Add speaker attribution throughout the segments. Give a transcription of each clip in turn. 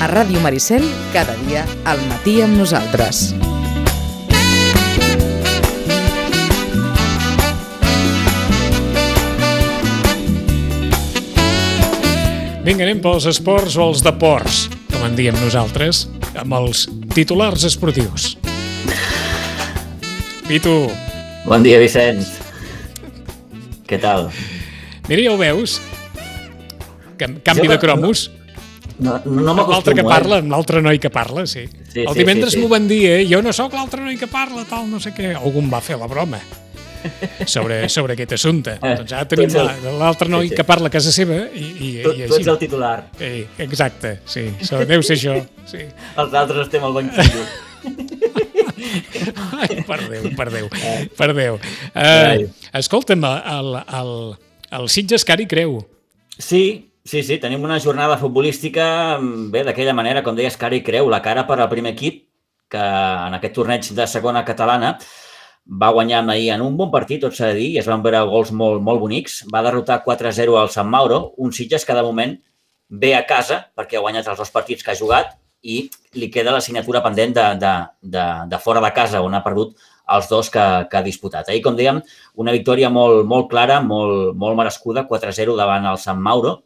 Speaker 1: A Ràdio Maricel, cada dia al matí amb nosaltres.
Speaker 2: Vinga, anem pels esports o els deports, com en diem nosaltres, amb els titulars esportius. Pitu,
Speaker 3: Bon dia, Vicenç. Què tal?
Speaker 2: mira, ja ho veus? Canvi
Speaker 3: Jo
Speaker 2: de
Speaker 3: no-
Speaker 2: cromos.
Speaker 3: No, no,
Speaker 2: l'altre que
Speaker 3: m'acostumo,
Speaker 2: parla,
Speaker 3: eh?
Speaker 2: amb l'altre noi que parla, sí.
Speaker 3: Sí,
Speaker 2: el
Speaker 3: sí,
Speaker 2: divendres
Speaker 3: sí, sí.
Speaker 2: m'ho van dir, eh? Jo no sóc l'altre noi que parla, tal, no sé què. Algú em va fer la broma sobre, sobre aquest assumpte.
Speaker 3: Eh,
Speaker 2: Doncs ara tenim
Speaker 3: tu
Speaker 2: l'altre noi
Speaker 3: sí, sí.
Speaker 2: que parla a casa seva i, i,
Speaker 3: Tu,
Speaker 2: i
Speaker 3: tu
Speaker 2: així.
Speaker 3: ets el titular.
Speaker 2: Eh, exacte, sí. So, deu ser això, sí.
Speaker 3: Els altres estem al banquillo.
Speaker 2: Ai, per Déu, per Déu, per Déu. Uh, escolta'm, el, el, el Sitges Cari Creu.
Speaker 3: Sí, sí, sí, tenim una jornada futbolística, mm, bé, d'aquella manera, com deies, cara i creu, la cara per al primer equip, que en aquest torneig de segona catalana va guanyar ahir en un bon partit, tot s'ha de dir, i es van veure gols molt, molt bonics. Va derrotar 4-0 al Sant Mauro, un Sitges que de moment ve a casa, perquè ha guanyat els dos partits que ha jugat, i li queda la signatura pendent de, de, de, de fora de casa, on ha perdut els dos que, que ha disputat. Ahir, com dèiem, una victòria molt, molt clara, molt, molt merescuda, 4-0 davant el Sant Mauro.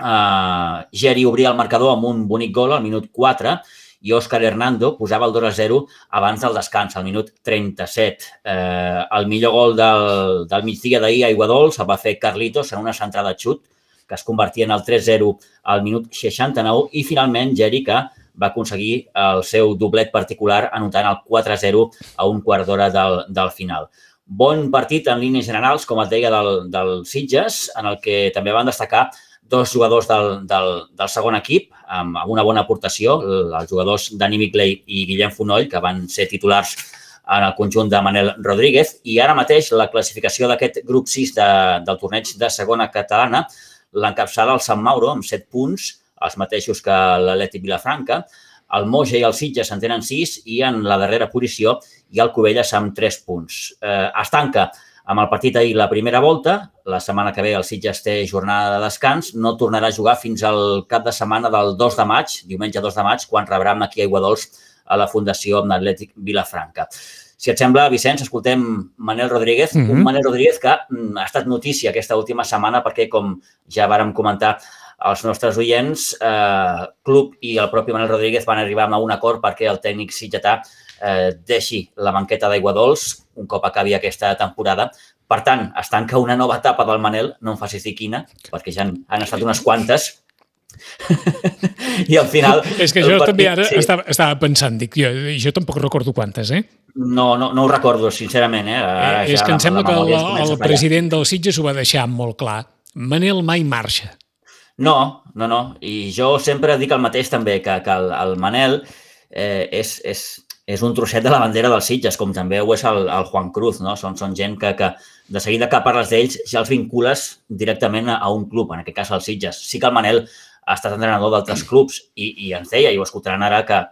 Speaker 3: Uh, Geri obria el marcador amb un bonic gol al minut 4 i Òscar Hernando posava el 2-0 abans del descans, al minut 37. Eh, el millor gol del, del migdia d'ahir a Iguadols el va fer Carlitos en una centrada xut que es convertia en el 3-0 al minut 69 i finalment Geri que va aconseguir el seu doblet particular anotant el 4-0 a un quart d'hora del, del final. Bon partit en línies generals, com et deia, del, del Sitges, en el que també van destacar dos jugadors del, del, del segon equip amb, una bona aportació, els jugadors Dani Miclei i Guillem Fonoll, que van ser titulars en el conjunt de Manel Rodríguez. I ara mateix la classificació d'aquest grup 6 de, del torneig de segona catalana l'encapçala el Sant Mauro amb 7 punts, els mateixos que l'Atleti Vilafranca. El Moja i el Sitges en tenen 6 i en la darrera posició hi ha el Covelles amb 3 punts. Eh, es tanca amb el partit ahir la primera volta, la setmana que ve el Sitges té jornada de descans, no tornarà a jugar fins al cap de setmana del 2 de maig, diumenge 2 de maig, quan rebrà aquí a Iguadols a la Fundació amb l'Atlètic Vilafranca. Si et sembla, Vicenç, escoltem Manel Rodríguez, mm
Speaker 2: Mhm.
Speaker 3: -hmm. un Manel Rodríguez que mm, ha estat notícia aquesta última setmana perquè, com ja vàrem comentar als nostres oients, eh, Club i el propi Manel Rodríguez van arribar a un acord perquè el tècnic sitgetà eh, deixi la banqueta d'aigua dolç un cop acabi aquesta temporada. Per tant, es tanca una nova etapa del Manel, no em facis dir quina, perquè ja han, han estat unes quantes, i al final...
Speaker 2: És que jo
Speaker 3: partit-
Speaker 2: també ara
Speaker 3: sí.
Speaker 2: estava, estava pensant, dic, jo, jo tampoc recordo quantes, eh?
Speaker 3: No, no, no ho recordo, sincerament. Eh? Ara
Speaker 2: és
Speaker 3: ja
Speaker 2: que em sembla
Speaker 3: la
Speaker 2: que el, el president del Sitges ho va deixar molt clar. Manel mai marxa.
Speaker 3: No, no, no. I jo sempre dic el mateix també, que, que el, el Manel eh, és, és, és un trosset de la bandera dels Sitges, com també ho és el, el Juan Cruz, no? Són, són gent que, que de seguida que parles d'ells ja els vincules directament a, a un club, en aquest cas els Sitges. Sí que el Manel ha estat entrenador d'altres clubs i, i ens deia, i ho escoltaran ara, que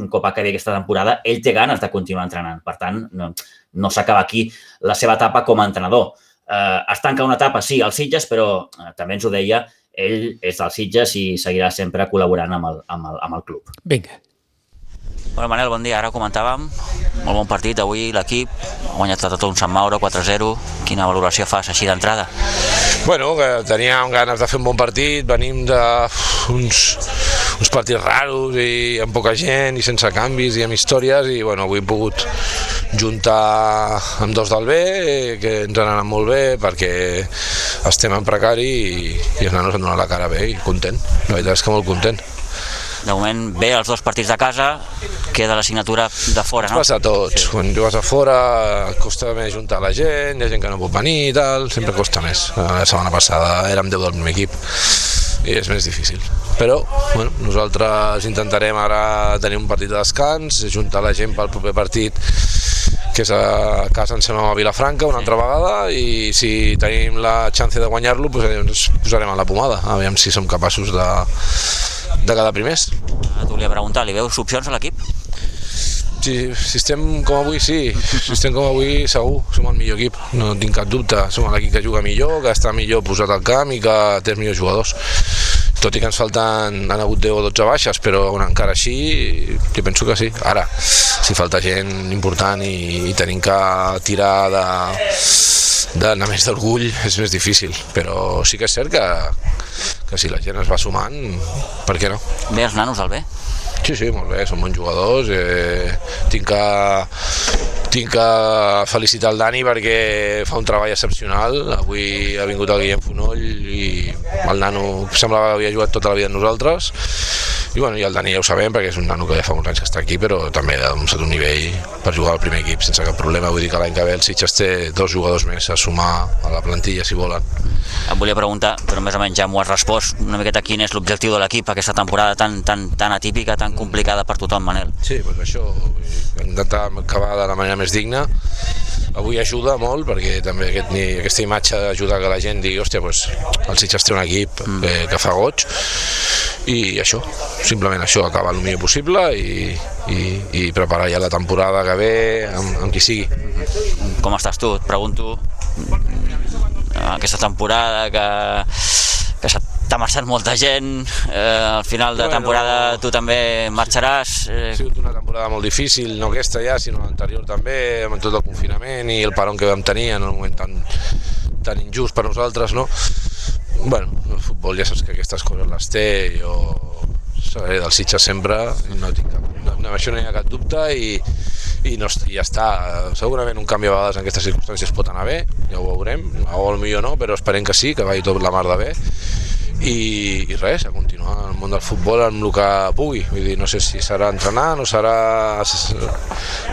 Speaker 3: un cop acabi aquesta temporada, ell té ganes de continuar entrenant. Per tant, no, no s'acaba aquí la seva etapa com a entrenador. Eh, es tanca una etapa, sí, als Sitges, però eh, també ens ho deia, ell és del Sitges i seguirà sempre col·laborant amb el, amb el, amb el club.
Speaker 2: Vinga.
Speaker 4: Bueno, Manel, bon dia. Ara comentàvem, molt bon partit avui l'equip, ha guanyat tot un Sant Mauro 4-0. Quina valoració fas així d'entrada?
Speaker 5: Bueno, que teníem ganes de fer un bon partit, venim d'uns uns partits raros i amb poca gent i sense canvis i amb històries i bueno, avui hem pogut juntar amb dos del B que ens han anat molt bé perquè estem en precari i, i els nanos han donat la cara bé i content, la veritat és que molt content.
Speaker 4: De moment, bé els dos partits de casa, queda la signatura de fora,
Speaker 5: Ens
Speaker 4: no?
Speaker 5: passa a tots, quan jugues a fora costa més juntar la gent, hi ha gent que no pot venir i tal, sempre costa més. La setmana passada érem 10 del primer equip i és més difícil. Però bueno, nosaltres intentarem ara tenir un partit de descans, juntar la gent pel proper partit que és a casa em sembla a Vilafranca una altra vegada i si tenim la chance de guanyar-lo doncs ens posarem a la pomada, aviam si som capaços de, de quedar primers.
Speaker 4: Ara T'ho volia preguntar, li veus opcions a l'equip?
Speaker 5: Si, si estem com avui, sí. Si estem com avui, segur. Som el millor equip, no tinc cap dubte. Som l'equip que juga millor, que està millor posat al camp i que té els millors jugadors. tot i que ens falten, han hagut 10 o 12 baixes, però bueno, encara així, jo penso que sí. Ara, si falta gent important i, i tenim que tirar de, d'anar més d'orgull és més difícil, però sí que és cert que, que si la gent es va sumant, per què no?
Speaker 4: Bé, els nanos al bé.
Speaker 5: Sí, sí, molt bé, són bons jugadors. Eh, tinc, que, tinc que felicitar el Dani perquè fa un treball excepcional. Avui ha vingut el Guillem Fonoll i el nano semblava que havia jugat tota la vida amb nosaltres. I, bueno, i el Dani ja ho sabem perquè és un nano que ja fa uns anys que està aquí, però també ha demostrat un nivell per jugar al primer equip sense cap problema. Vull dir que l'any que ve el Sitges té dos jugadors més a sumar a la plantilla si volen.
Speaker 4: Em volia preguntar, però més o menys ja m'ho has respost, una miqueta quin és l'objectiu de l'equip aquesta temporada tan, tan, tan atípica, tan complicada per tothom, Manel.
Speaker 5: Sí, doncs això, intentar acabar de la manera més digna. Avui ajuda molt perquè també aquest, aquesta imatge ajuda que la gent digui hòstia, doncs, el Sitges té un equip mm. que, que fa goig i això, simplement això, acabar el millor possible i, i, i preparar ja la temporada que ve amb, amb qui sigui.
Speaker 4: Com estàs tu? Et pregunto aquesta temporada que, que t'ha marxat molta gent, eh, al final de temporada tu també marxaràs.
Speaker 5: Eh... Ha sigut una temporada molt difícil, no aquesta ja, sinó l'anterior també, amb tot el confinament i el paron que vam tenir en un moment tan, tan injust per nosaltres, no? Bueno, el futbol ja saps que aquestes coses les té, jo seré del Sitges sempre, no tinc cap, no, no, això no hi ha cap dubte i, i, no, i ja està. Segurament un canvi a vegades en aquestes circumstàncies pot anar bé, ja ho veurem, o millor no, però esperem que sí, que vagi tot la mar de bé i, i res, a continuar al món del futbol amb el que pugui vull dir, no sé si serà entrenar, no serà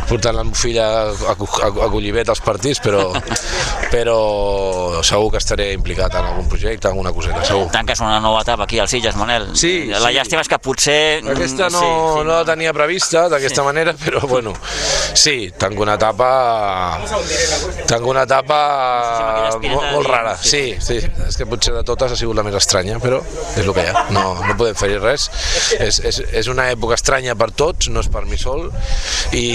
Speaker 5: portant la meva filla a, a, a als partits però, però segur que estaré implicat en algun projecte, en alguna coseta, segur.
Speaker 4: Tanques una nova etapa aquí al Sitges, Manel.
Speaker 5: Sí,
Speaker 4: la
Speaker 5: sí.
Speaker 4: llàstima és que potser...
Speaker 5: Aquesta no, sí, sí, no la tenia prevista d'aquesta sí. manera, però bueno, sí, tanco una etapa tanco una etapa molt, molt rara, sí, sí, és que potser de totes ha sigut la més però és el que hi ha, no, no podem fer res. És, és, és una època estranya per tots, no és per mi sol, i,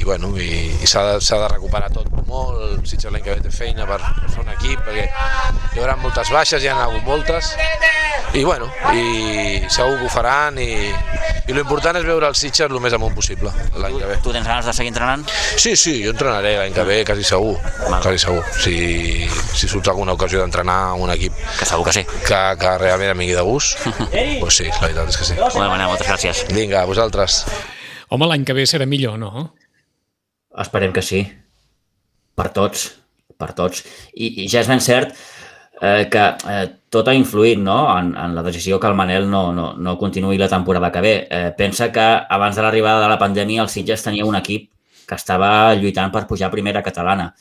Speaker 5: i bueno, i, i s'ha de, de recuperar tot molt, si l'any que ve té feina per, per fer un equip, perquè hi haurà moltes baixes, hi ha hagut moltes, i bueno, i segur que ho faran, i, i l'important és veure el Sitges el més amunt possible l'any que ve.
Speaker 4: Tu tens ganes de seguir entrenant?
Speaker 5: Sí, sí, jo entrenaré l'any que ve, quasi segur, Val. quasi segur. Si, si surt alguna ocasió d'entrenar amb un equip
Speaker 4: que segur que sí
Speaker 5: que, que realment amigui de gust, pues sí, la veritat és que sí.
Speaker 4: Molt bé, moltes gràcies.
Speaker 5: Vinga, vosaltres.
Speaker 2: Home, l'any que ve serà millor, no?
Speaker 3: Esperem que sí. Per tots, per tots. I, i ja és ben cert eh, que eh, tot ha influït no? en, en la decisió que el Manel no, no, no continuï la temporada que ve. Eh, pensa que abans de l'arribada de la pandèmia el Sitges tenia un equip que estava lluitant per pujar a primera catalana.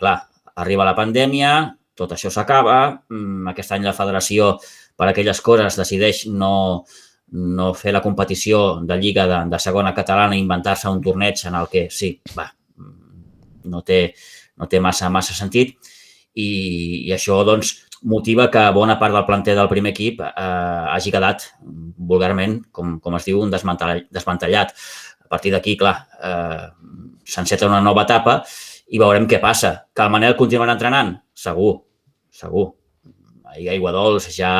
Speaker 3: Clar, arriba la pandèmia, tot això s'acaba, mm, aquest any la federació per aquelles coses decideix no, no fer la competició de Lliga de, de segona catalana i inventar-se un torneig en el que sí, va, no té, no té massa, massa sentit i, i això doncs, motiva que bona part del planter del primer equip eh, hagi quedat vulgarment, com, com es diu, un desmantellat. A partir d'aquí, clar, eh, s'enceta una nova etapa i veurem què passa. Que el Manel continuarà entrenant? Segur, segur. Ahir a Aiguadols ja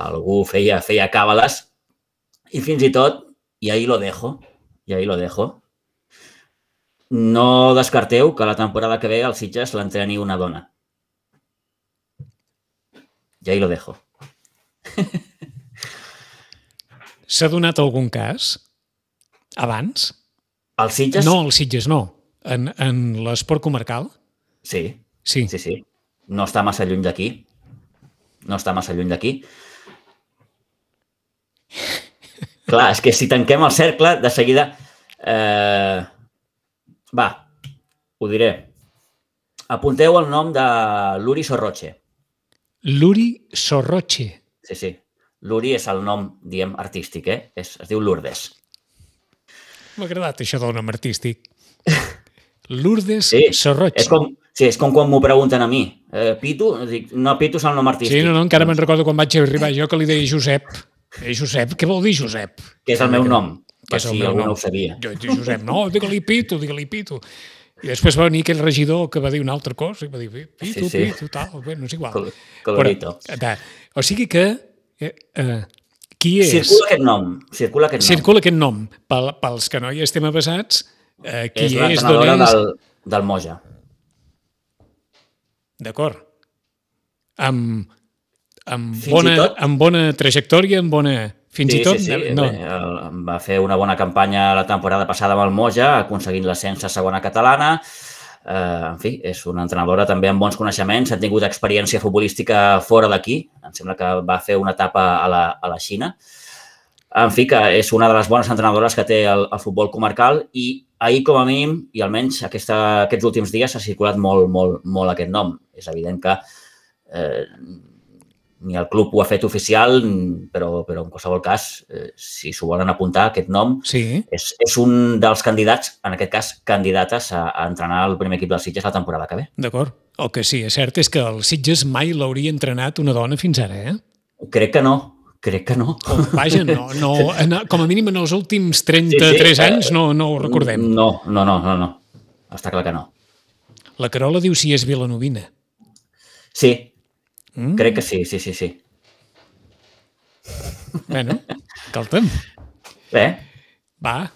Speaker 3: algú feia, feia càbales i fins i tot, i ahí lo dejo, i ahí lo dejo, no descarteu que la temporada que ve al Sitges l'entreni una dona. I ahí lo dejo.
Speaker 2: S'ha donat algun cas abans?
Speaker 3: El Sitges?
Speaker 2: No, el Sitges no. En, en l'esport comarcal?
Speaker 3: Sí.
Speaker 2: Sí.
Speaker 3: Sí, sí. No està massa lluny d'aquí. No està massa lluny d'aquí. Clar, és que si tanquem el cercle, de seguida... Eh, va, ho diré. Apunteu el nom de Luri Sorroche.
Speaker 2: Luri Sorroche.
Speaker 3: Sí, sí. Luri és el nom, diem, artístic, eh? Es, es diu Lourdes.
Speaker 2: M'ha agradat això del nom artístic. Lourdes sí, Sorroche.
Speaker 3: És com, sí, és com quan m'ho pregunten a mi. Eh, Pitu? Dic, no, Pitu és el nom artístic.
Speaker 2: Sí, no, no, encara me'n recordo quan vaig arribar jo que li deia Josep. Eh, Josep, què vol dir Josep?
Speaker 3: Que és el meu nom,
Speaker 2: que
Speaker 3: si algú no ho sabia.
Speaker 2: Jo dic Josep, no, digue-li Pitu, digue-li Pitu. I després va venir aquell regidor que va dir una altra cosa i va dir Pitu, sí, sí. Pitu, tal, bé, no és igual.
Speaker 3: Colorito.
Speaker 2: Però, o sigui que Eh, eh, qui és?
Speaker 3: Circula aquest nom. Circula aquest nom.
Speaker 2: Circula aquest nom. Pel, pels que no hi estem avasats, eh, qui
Speaker 3: és
Speaker 2: és,
Speaker 3: l'entrenadora
Speaker 2: és...
Speaker 3: del, del Moja.
Speaker 2: D'acord. Amb, amb,
Speaker 3: Fins
Speaker 2: bona,
Speaker 3: tot-
Speaker 2: amb bona trajectòria, amb bona... Fins
Speaker 3: sí,
Speaker 2: i tot...
Speaker 3: Sí, sí.
Speaker 2: No,
Speaker 3: el- va fer una bona campanya la temporada passada amb el Moja, aconseguint l'ascens a segona catalana. Eh, en fi, és una entrenadora també amb bons coneixements, ha tingut experiència futbolística fora d'aquí. Em sembla que va fer una etapa a la, a la Xina. En fi, que és una de les bones entrenadores que té el, el futbol comarcal i ahir, com a mínim, i almenys aquesta, aquests últims dies, ha circulat molt, molt, molt aquest nom. És evident que eh, ni el club ho ha fet oficial, però, però en qualsevol cas, eh, si s'ho volen apuntar, aquest nom
Speaker 2: sí,
Speaker 3: és, és un dels candidats, en aquest cas, candidates a, a entrenar el primer equip dels Sitges la temporada que ve.
Speaker 2: d'acord. El que sí, és cert és que el Sitges mai l'hauria entrenat una dona fins ara, eh?
Speaker 3: Crec que no, crec que no.
Speaker 2: O, vaja, no, no, en, com a mínim en els últims 33
Speaker 3: Sí, sí, eh,
Speaker 2: anys no, no ho recordem.
Speaker 3: No, no, no, no, no. Està clar que no.
Speaker 2: La Carola diu si és vilanovina.
Speaker 3: Sí,
Speaker 2: Mm?
Speaker 3: crec que sí, sí, sí, sí.
Speaker 2: Bueno, escolta'm,
Speaker 3: Bé,
Speaker 2: va,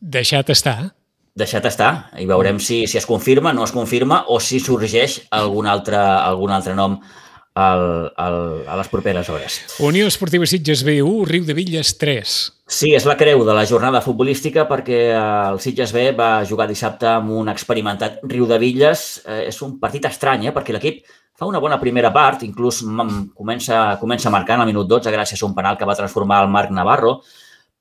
Speaker 2: deixa't estar.
Speaker 3: deixat estar i veurem si, si es confirma, no es confirma o si sorgeix algun altre, algun altre nom al, al, a les properes hores.
Speaker 2: Unió Esportiva Sitges B1, Riu de Villes 3.
Speaker 3: Sí, és la creu de la jornada futbolística perquè el Sitges B va jugar dissabte amb un experimentat Riu de Villes. Eh, és un partit estrany, eh, perquè l'equip fa una bona primera part, inclús comença, comença marcant al minut 12 gràcies a un penal que va transformar el Marc Navarro,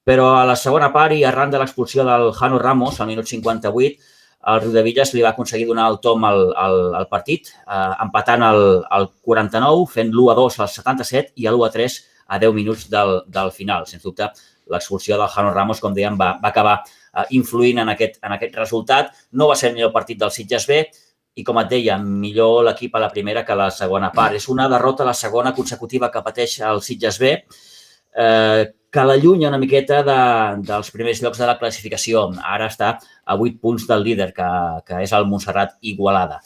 Speaker 3: però a la segona part i arran de l'expulsió del Jano Ramos al minut 58, el Riu de Villes li va aconseguir donar el tom al, al, al partit, eh, empatant el, el 49, fent l'1 a 2 al 77 i l'1 a 3 a 10 minuts del, del final. Sens dubte, l'expulsió del Jano Ramos, com dèiem, va, va acabar eh, influint en aquest, en aquest resultat. No va ser el millor partit del Sitges B i, com et deia, millor l'equip a la primera que a la segona part. És una derrota, la segona consecutiva que pateix el Sitges B, eh, que l'allunya una miqueta de, dels primers llocs de la classificació. Ara està a 8 punts del líder, que, que és el Montserrat Igualada.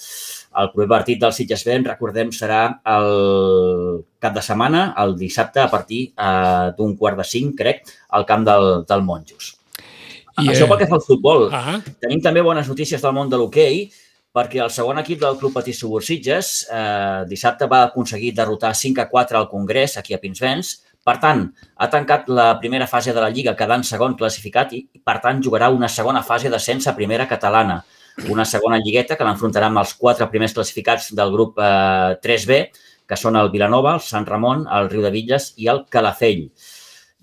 Speaker 3: El proper partit del Sitges B, recordem, serà el cap de setmana, el dissabte, a partir eh, d'un quart de cinc, crec, al camp del, del Monjos.
Speaker 2: I,
Speaker 3: Això
Speaker 2: eh,
Speaker 3: pel que fa al futbol.
Speaker 2: Ah,
Speaker 3: Tenim també bones notícies del món de l'hoquei, perquè el segon equip del Club Patí Subursitges eh, dissabte va aconseguir derrotar 5 a 4 al Congrés, aquí a Pinsbens. Per tant, ha tancat la primera fase de la Lliga quedant segon classificat i, per tant, jugarà una segona fase d'ascens a primera catalana. Una segona lligueta que l'enfrontarà amb els quatre primers classificats del grup eh, 3B, que són el Vilanova, el Sant Ramon, el Riu de Villes i el Calafell.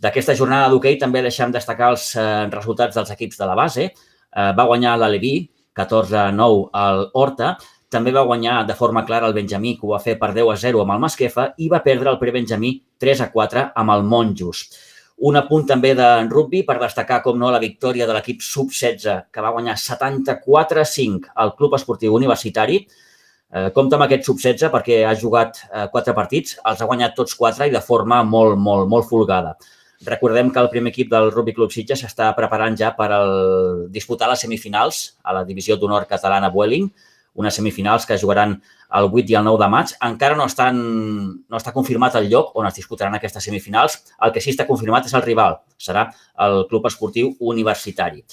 Speaker 3: D'aquesta jornada d'hoquei també deixem destacar els eh, resultats dels equips de la base. Eh, va guanyar l'Aleví, 14-9 al Horta. També va guanyar de forma clara el Benjamí, que ho va fer per 10 a 0 amb el Masquefa, i va perdre el pre-Benjamí 3 a 4 amb el Monjos. Un apunt també de rugby per destacar, com no, la victòria de l'equip sub-16, que va guanyar 74 a 5 al Club Esportiu Universitari. Eh, compta amb aquest sub-16 perquè ha jugat eh, quatre partits, els ha guanyat tots quatre i de forma molt, molt, molt folgada. Recordem que el primer equip del Rugby Club Sitges s'està preparant ja per el, disputar les semifinals a la divisió d'honor catalana Vueling, unes semifinals que jugaran el 8 i el 9 de maig. Encara no, estan, no està confirmat el lloc on es disputaran aquestes semifinals. El que sí està confirmat és el rival. Serà el Club Esportiu Universitari.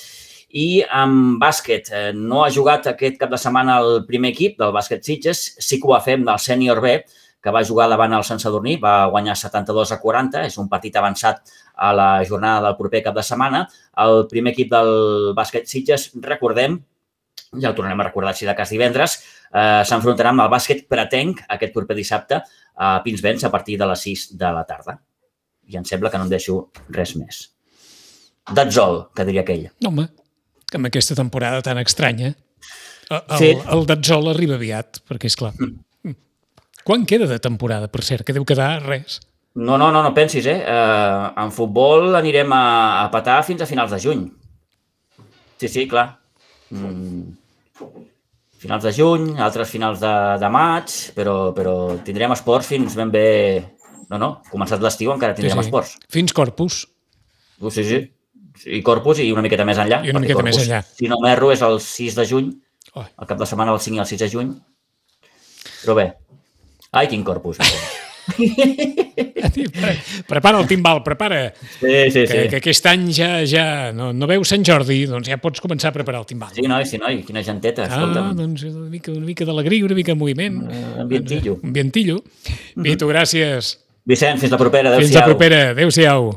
Speaker 3: I en bàsquet, eh, no ha jugat aquest cap de setmana el primer equip del bàsquet Sitges, sí que ho va fer amb el sènior B, que va jugar davant el Sant Sadurní, va guanyar 72 a 40, és un partit avançat a la jornada del proper cap de setmana. El primer equip del bàsquet Sitges, recordem, ja ho tornarem a recordar si de cas divendres, eh, s'enfrontarà amb el bàsquet Pretenc aquest proper dissabte a Pinsbens a partir de les 6 de la tarda. I em sembla que no em deixo res més. Datzol, que diria aquell.
Speaker 2: no, home, que amb aquesta temporada tan estranya, el,
Speaker 3: Sí.
Speaker 2: el, el Datzol arriba aviat, perquè és clar. Mm. Quan queda de temporada, per cert? Que deu quedar res.
Speaker 3: No, no, no, no pensis, eh? eh en futbol anirem a, a petar fins a finals de juny. Sí, sí, clar. Mm. Finals de juny, altres finals de, de maig, però, però tindrem esports fins ben bé... No, no, començat l'estiu encara tindrem
Speaker 2: sí, sí.
Speaker 3: esports.
Speaker 2: Fins Corpus.
Speaker 3: Uh, sí, sí. I Corpus i una miqueta més enllà.
Speaker 2: I una miqueta més
Speaker 3: Corpus,
Speaker 2: enllà.
Speaker 3: Si no m'erro, és el 6 de juny,
Speaker 2: Oh,
Speaker 3: el cap de setmana del 5 i el 6 de juny. Però bé, ai, quin Corpus.
Speaker 2: prepara el timbal, prepara.
Speaker 3: Sí, sí,
Speaker 2: Que,
Speaker 3: sí.
Speaker 2: que aquest any ja, ja no, no veus Sant Jordi, doncs ja pots començar a preparar el timbal.
Speaker 3: Sí, noi, sí, noi, quina genteta,
Speaker 2: Ah,
Speaker 3: escolta'm.
Speaker 2: doncs una mica, una mica d'alegria, una mica de moviment.
Speaker 3: Eh, ambientillo.
Speaker 2: Ambientillo. Vito, gràcies.
Speaker 3: Vicent, fins la propera.
Speaker 2: Fins
Speaker 3: Adéu-siau.
Speaker 2: la propera. Adéu-siau.